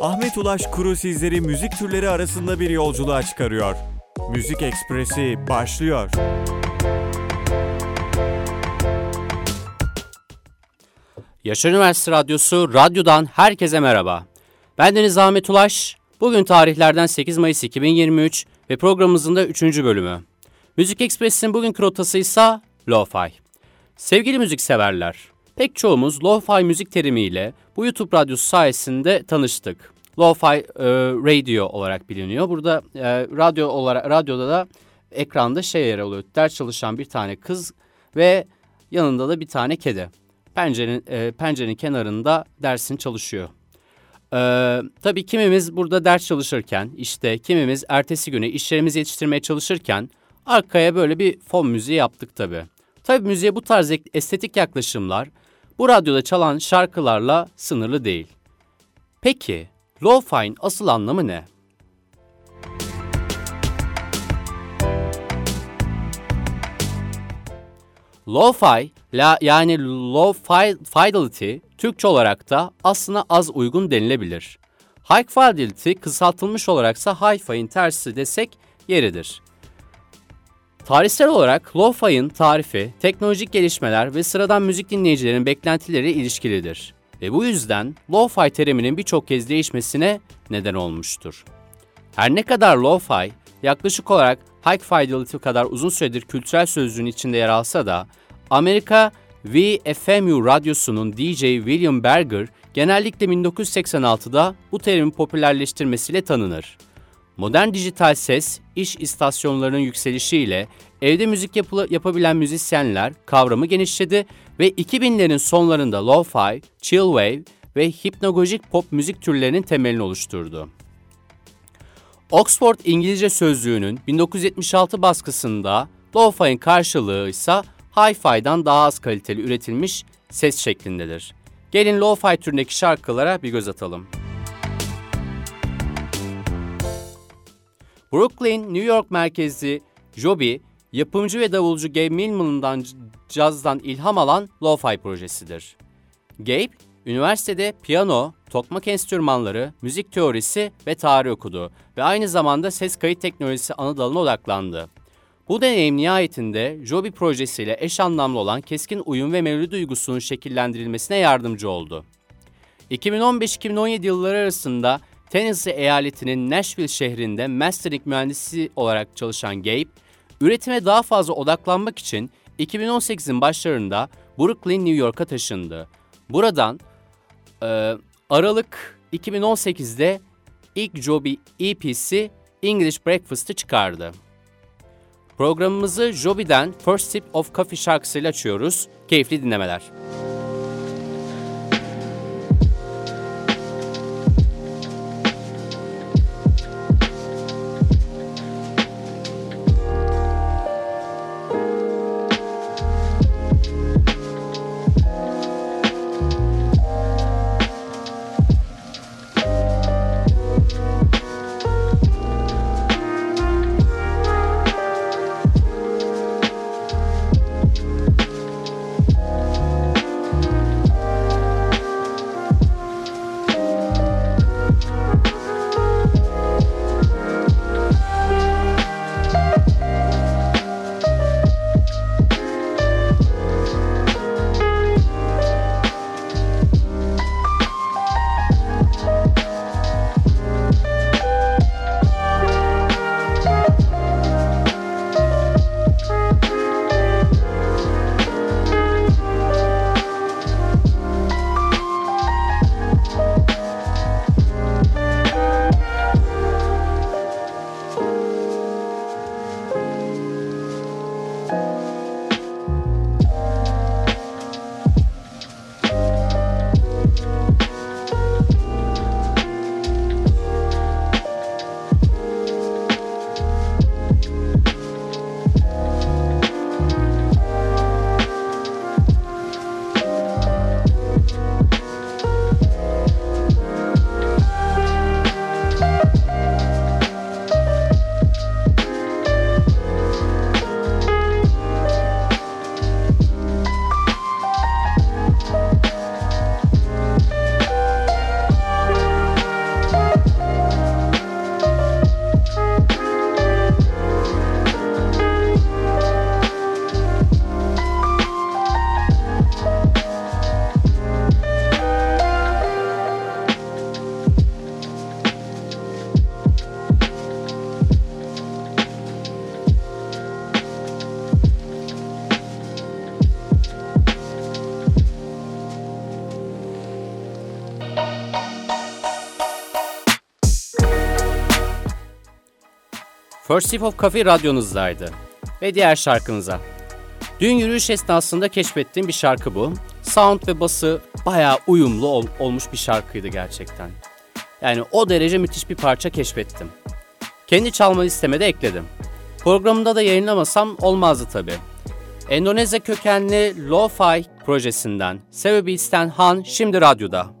Ahmet Ulaş Kuru sizleri müzik türleri arasında bir yolculuğa çıkarıyor. Müzik Ekspresi başlıyor. Yaşar Üniversitesi Radyosu Radyo'dan herkese merhaba. Ben Deniz Ahmet Ulaş. Bugün tarihlerden 8 Mayıs 2023 ve programımızın da 3. bölümü. Müzik Ekspresi'nin bugünkü rotası ise Lo-Fi. Sevgili müzik severler, pek çoğumuz Lo-Fi müzik terimiyle bu YouTube radyosu sayesinde tanıştık. Lo-Fi e, Radio olarak biliniyor. Burada e, radyo olarak radyoda da ekranda şey yer alıyor. Ders çalışan bir tane kız ve yanında da bir tane kedi. Pencerenin, e, pencerenin kenarında dersini çalışıyor. Ee, tabii kimimiz burada ders çalışırken, işte kimimiz ertesi güne işlerimizi yetiştirmeye çalışırken arkaya böyle bir fon müziği yaptık tabii. Tabii müziğe bu tarz estetik yaklaşımlar bu radyoda çalan şarkılarla sınırlı değil. Peki, lo-fi'nin asıl anlamı ne? Lo-fi la, yani low fidelity Türkçe olarak da aslında az uygun denilebilir. High fidelity kısaltılmış olaraksa hi-fi'nin tersi desek yeridir. Tarihsel olarak lo-fi'nin tarifi, teknolojik gelişmeler ve sıradan müzik dinleyicilerin beklentileri ilişkilidir. Ve bu yüzden lo-fi teriminin birçok kez değişmesine neden olmuştur. Her ne kadar lo-fi yaklaşık olarak high fidelity kadar uzun süredir kültürel sözlüğün içinde yer alsa da Amerika VFMU radyosunun DJ William Berger genellikle 1986'da bu terimin popülerleştirmesiyle tanınır. Modern dijital ses, iş istasyonlarının yükselişiyle evde müzik yapılı, yapabilen müzisyenler kavramı genişledi ve 2000'lerin sonlarında lo-fi, chillwave ve hipnagogik pop müzik türlerinin temelini oluşturdu. Oxford İngilizce Sözlüğü'nün 1976 baskısında lo-fi'nin karşılığı ise hi-fi'dan daha az kaliteli üretilmiş ses şeklindedir. Gelin lo-fi türündeki şarkılara bir göz atalım. Brooklyn, New York merkezli Joby, yapımcı ve davulcu Gabe Millman'dan cazdan ilham alan lo-fi projesidir. Gabe, üniversitede piyano, tokmak enstrümanları, müzik teorisi ve tarih okudu ve aynı zamanda ses kayıt teknolojisi ana dalına odaklandı. Bu deneyim nihayetinde Joby projesiyle eş anlamlı olan keskin uyum ve melodi duygusunun şekillendirilmesine yardımcı oldu. 2015-2017 yılları arasında Tennessee eyaletinin Nashville şehrinde mastering mühendisi olarak çalışan Gabe, üretime daha fazla odaklanmak için 2018'in başlarında Brooklyn, New York'a taşındı. Buradan e, Aralık 2018'de ilk Joby EP'si English Breakfast'ı çıkardı. Programımızı Joby'den First Sip of Coffee şarkısıyla açıyoruz. Keyifli dinlemeler. First Sip of Coffee radyonuzdaydı. Ve diğer şarkınıza. Dün yürüyüş esnasında keşfettiğim bir şarkı bu. Sound ve bası bayağı uyumlu ol- olmuş bir şarkıydı gerçekten. Yani o derece müthiş bir parça keşfettim. Kendi çalma listeme de ekledim. Programımda da yayınlamasam olmazdı tabi. Endonezya kökenli Lo-Fi projesinden Sebebi Han şimdi radyoda.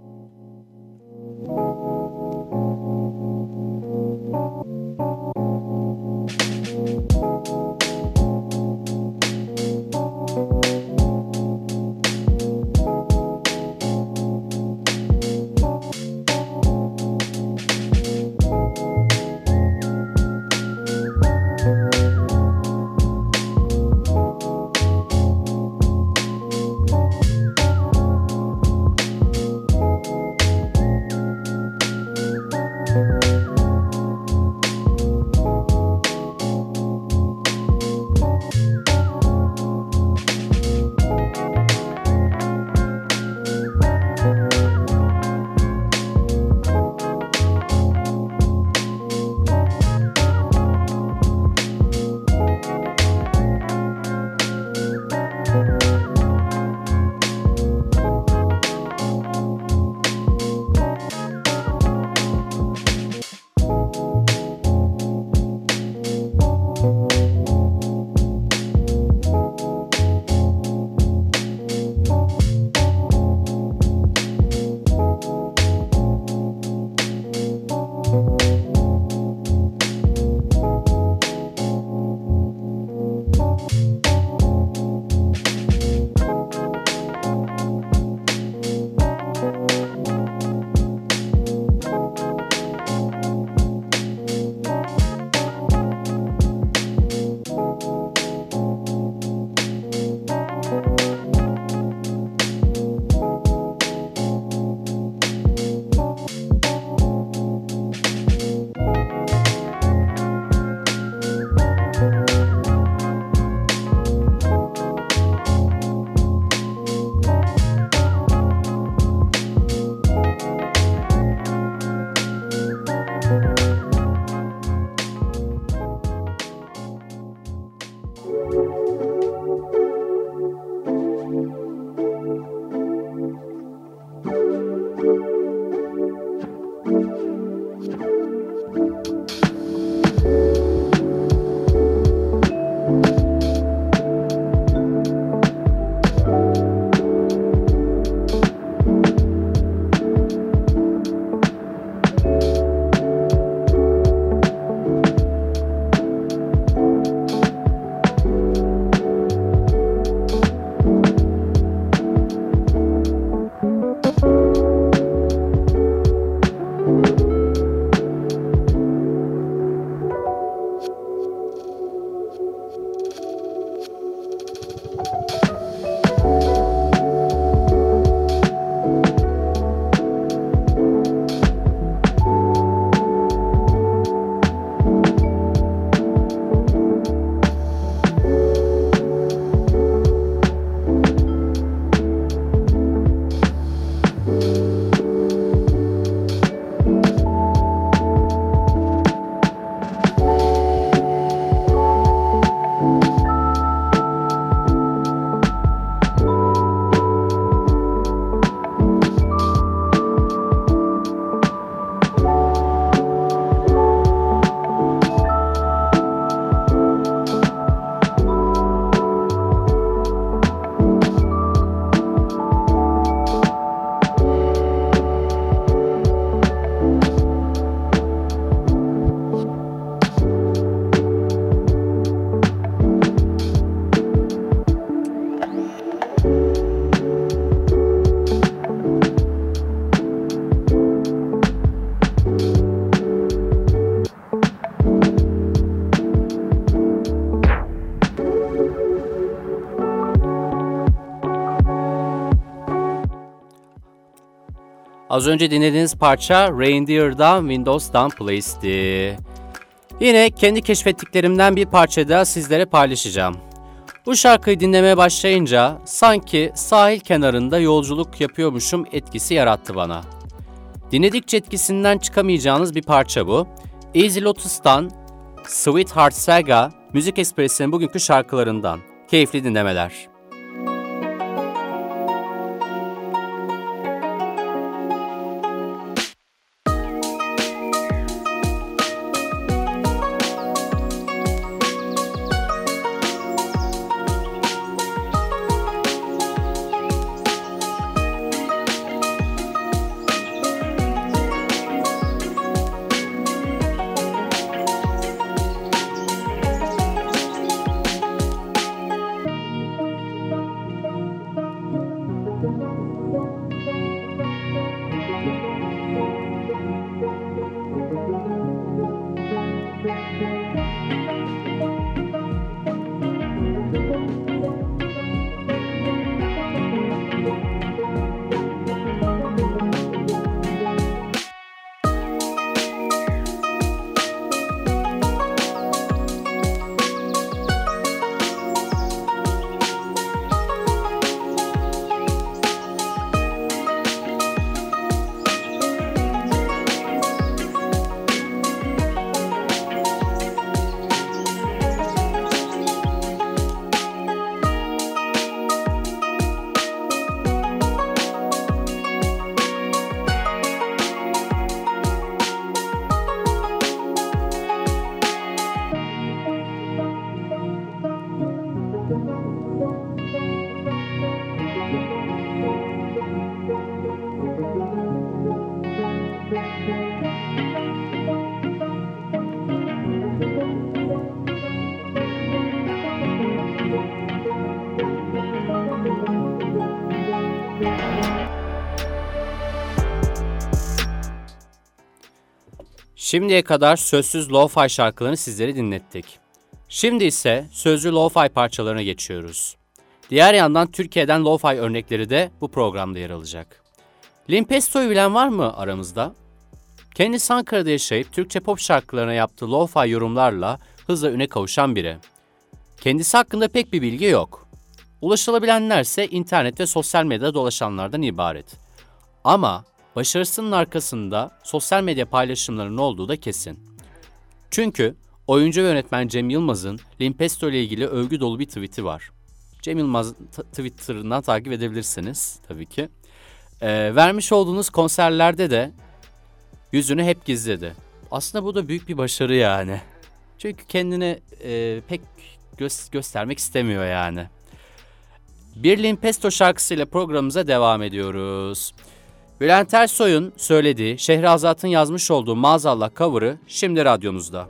Az önce dinlediğiniz parça Reindeer'dan Windows'dan Place'di. Yine kendi keşfettiklerimden bir parça daha sizlere paylaşacağım. Bu şarkıyı dinlemeye başlayınca sanki sahil kenarında yolculuk yapıyormuşum etkisi yarattı bana. Dinledikçe etkisinden çıkamayacağınız bir parça bu. Easy Lotus'tan Sweetheart Saga, Müzik Ekspresi'nin bugünkü şarkılarından. Keyifli dinlemeler. Şimdiye kadar sözsüz lo-fi şarkılarını sizlere dinlettik. Şimdi ise sözlü lo-fi parçalarına geçiyoruz. Diğer yandan Türkiye'den lo-fi örnekleri de bu programda yer alacak. Limpesto'yu bilen var mı aramızda? Kendisi Ankara'da yaşayıp Türkçe pop şarkılarına yaptığı lo-fi yorumlarla hızla üne kavuşan biri. Kendisi hakkında pek bir bilgi yok. Ulaşılabilenlerse internet ve sosyal medyada dolaşanlardan ibaret. Ama başarısının arkasında sosyal medya paylaşımlarının olduğu da kesin. Çünkü oyuncu ve yönetmen Cem Yılmaz'ın Limpesto ile ilgili övgü dolu bir tweet'i var. Cem Yılmaz Twitter'ından takip edebilirsiniz tabii ki. Ee, vermiş olduğunuz konserlerde de yüzünü hep gizledi. Aslında bu da büyük bir başarı yani. Çünkü kendini e, pek gö- göstermek istemiyor yani. Bir Limpesto şarkısıyla programımıza devam ediyoruz. Bülent Ersoy'un söylediği, Şehrazat'ın yazmış olduğu Maazallah cover'ı şimdi radyonuzda.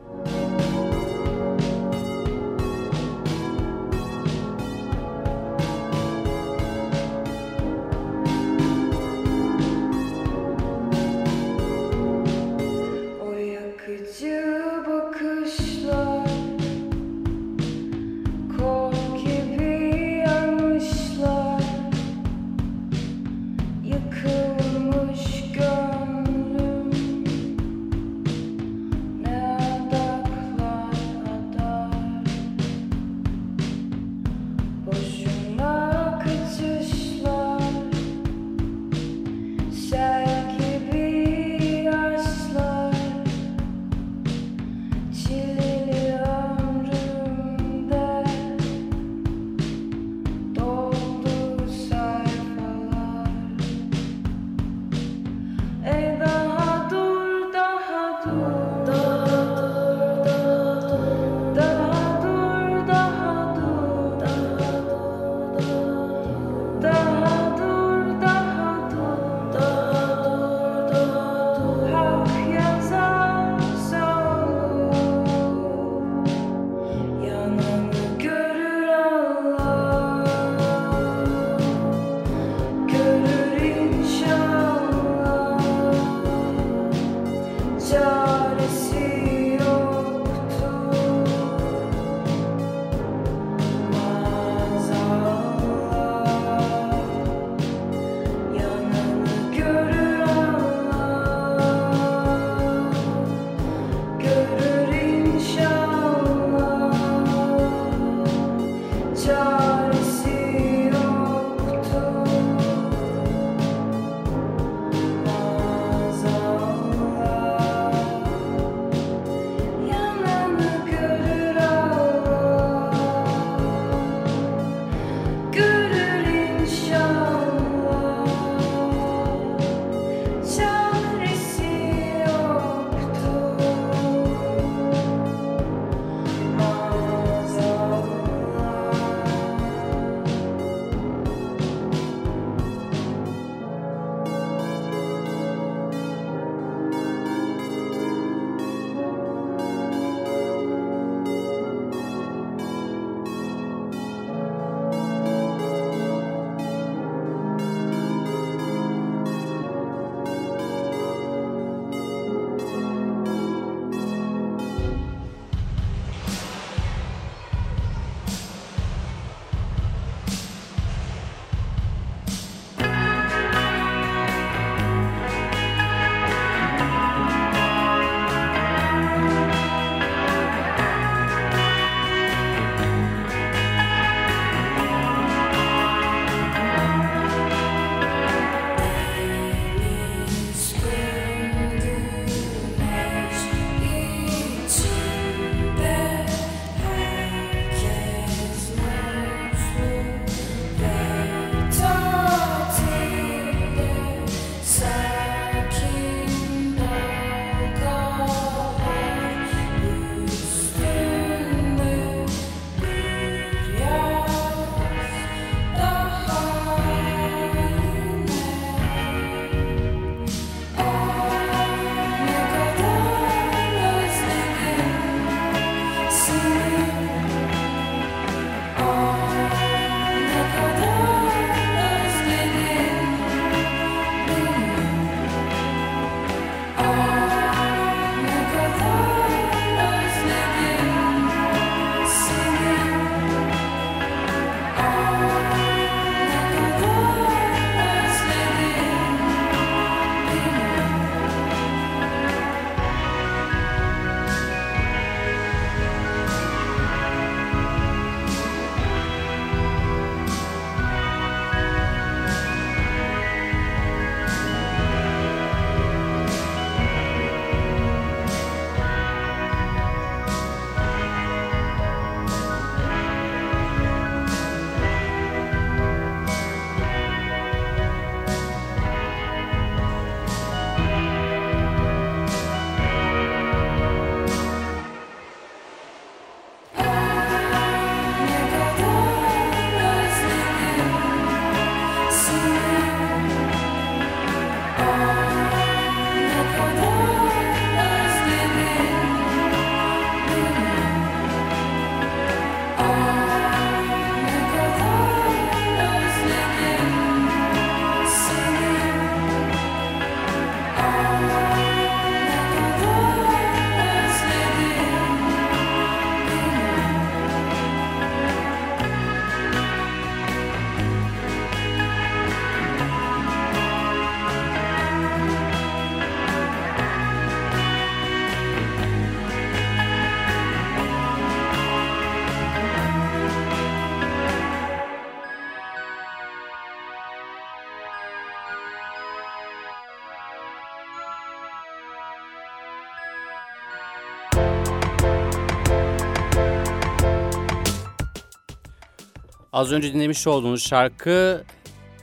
Az önce dinlemiş olduğunuz şarkı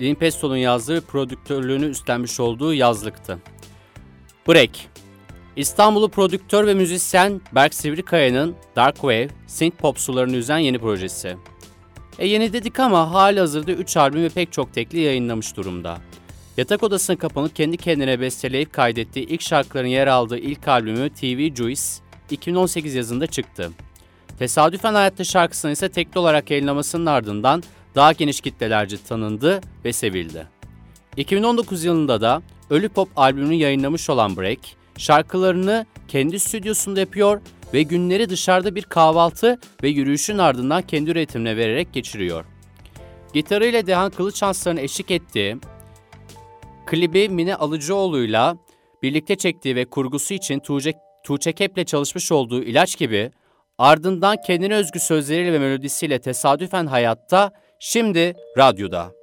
Lin Pesto'nun yazdığı prodüktörlüğünü üstlenmiş olduğu yazlıktı. Break İstanbul'u prodüktör ve müzisyen Berk Sivrikaya'nın Dark Wave, synth pop sularını üzen yeni projesi. E yeni dedik ama hali hazırda 3 albüm ve pek çok tekli yayınlamış durumda. Yatak odasına kapanıp kendi kendine besteleyip kaydettiği ilk şarkıların yer aldığı ilk albümü TV Juice 2018 yazında çıktı. Tesadüfen Hayatta şarkısını ise tekli olarak yayınlamasının ardından daha geniş kitlelerce tanındı ve sevildi. 2019 yılında da Ölü Pop albümünü yayınlamış olan Break, şarkılarını kendi stüdyosunda yapıyor ve günleri dışarıda bir kahvaltı ve yürüyüşün ardından kendi üretimine vererek geçiriyor. Gitarıyla Dehan Kılıçanslar'ın eşlik ettiği, klibi Mine Alıcıoğlu'yla birlikte çektiği ve kurgusu için Tuğçe, Tuğçe Kep'le çalışmış olduğu ilaç gibi ardından kendine özgü sözleriyle ve melodisiyle tesadüfen hayatta, şimdi radyoda.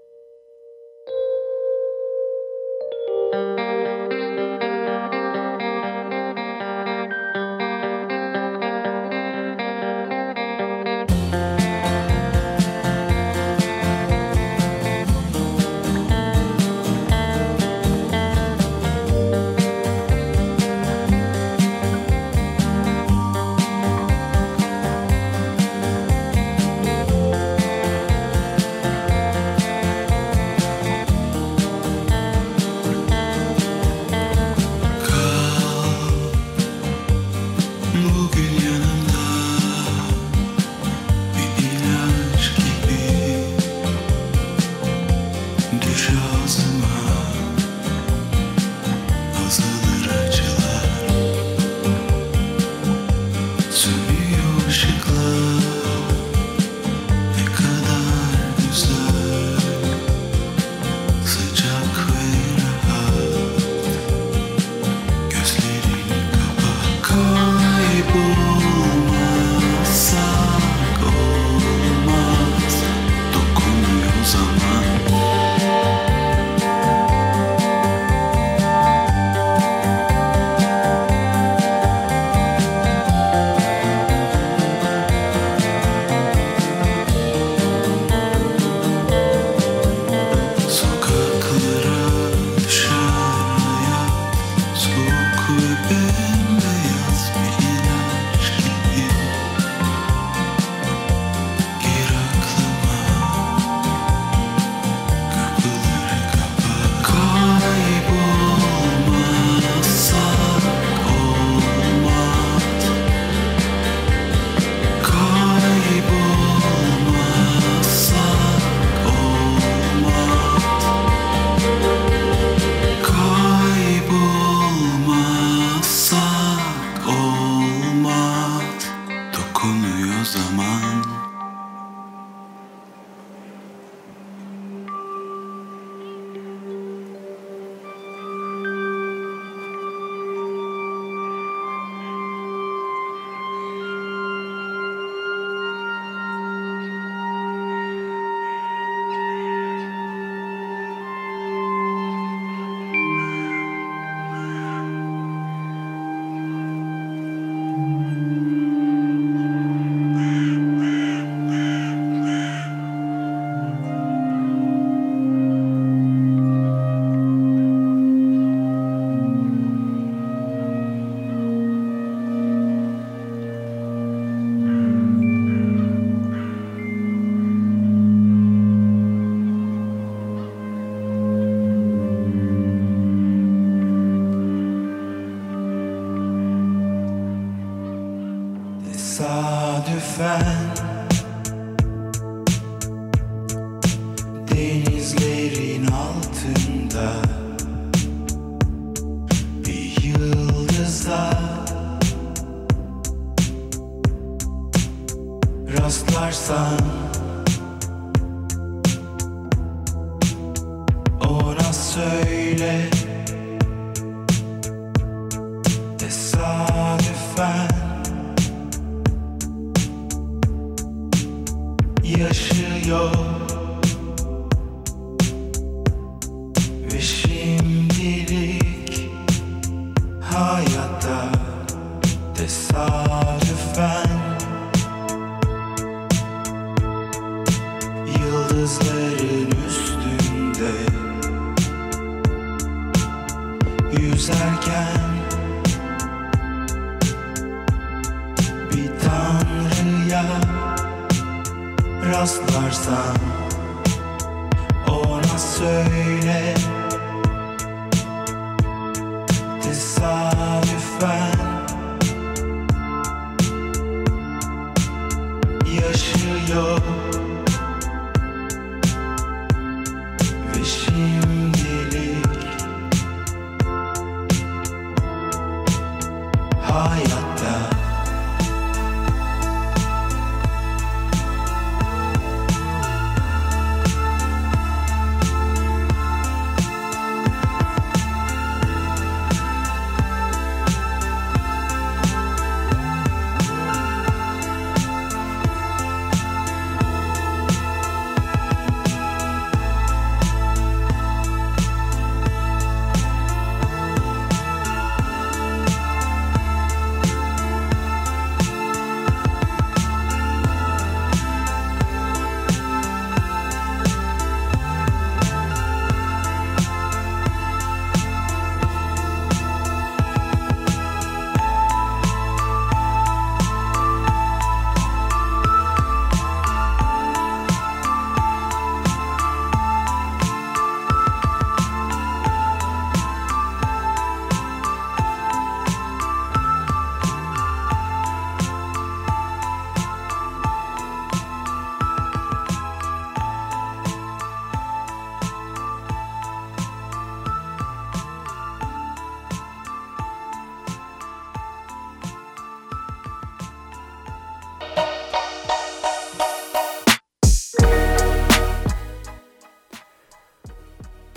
all I say.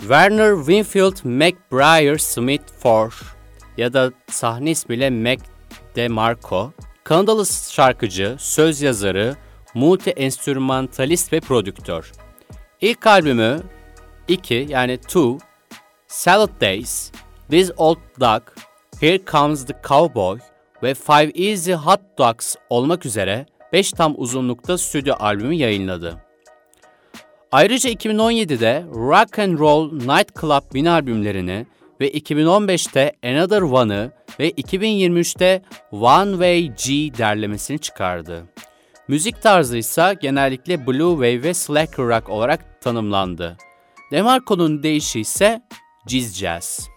Werner Winfield McBriar Smith for ya da sahne ismiyle Mac DeMarco, Kanadalı şarkıcı, söz yazarı, multi-enstrümantalist ve prodüktör. İlk albümü 2 yani 2, Salad Days, This Old Dog, Here Comes the Cowboy ve Five Easy Hot Dogs olmak üzere 5 tam uzunlukta stüdyo albümü yayınladı. Ayrıca 2017'de Rock and Roll Night Club mini albümlerini ve 2015'te Another One'ı ve 2023'te One Way G derlemesini çıkardı. Müzik tarzı ise genellikle Blue Wave ve Slacker Rock olarak tanımlandı. DeMarco'nun deyişi ise Jizz Jazz.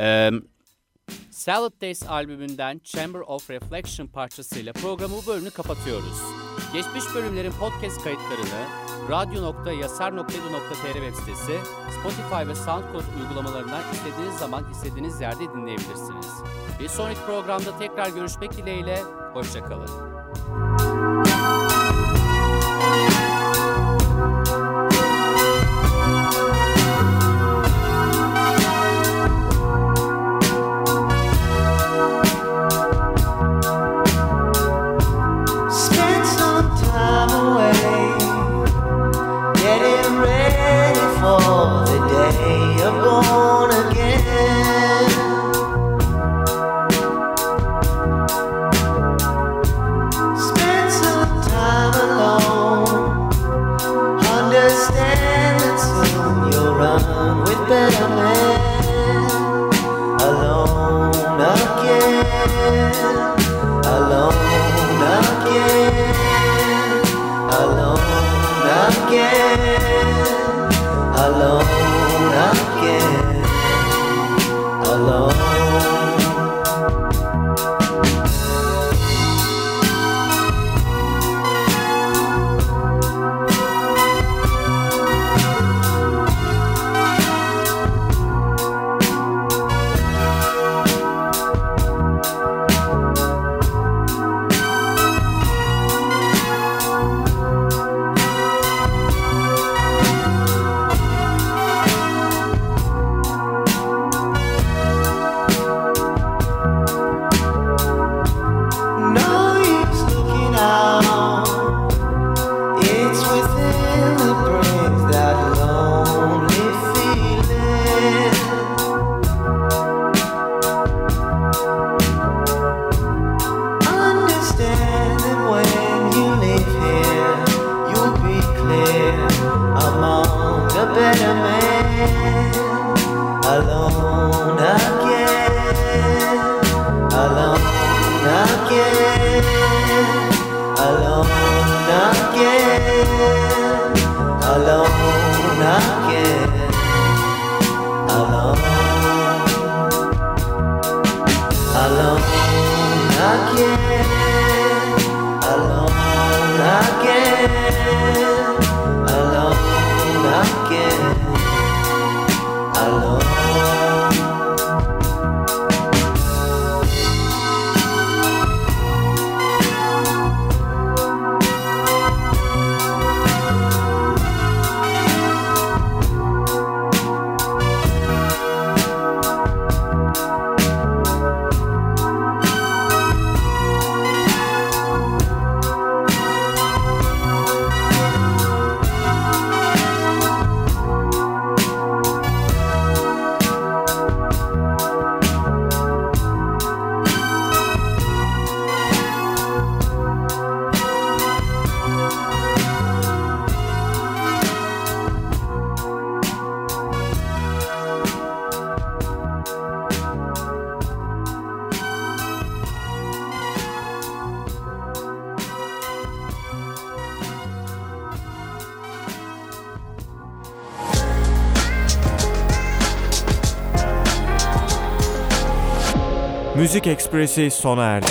Ee, Salad Days albümünden Chamber of Reflection parçasıyla programı bu bölümünü kapatıyoruz. Geçmiş bölümlerin podcast kayıtlarını radyo.yasar.edu.tr web sitesi, Spotify ve SoundCloud uygulamalarından istediğiniz zaman istediğiniz yerde dinleyebilirsiniz. Bir sonraki programda tekrar görüşmek dileğiyle, hoşçakalın. Müzik Ekspresi sona erdi.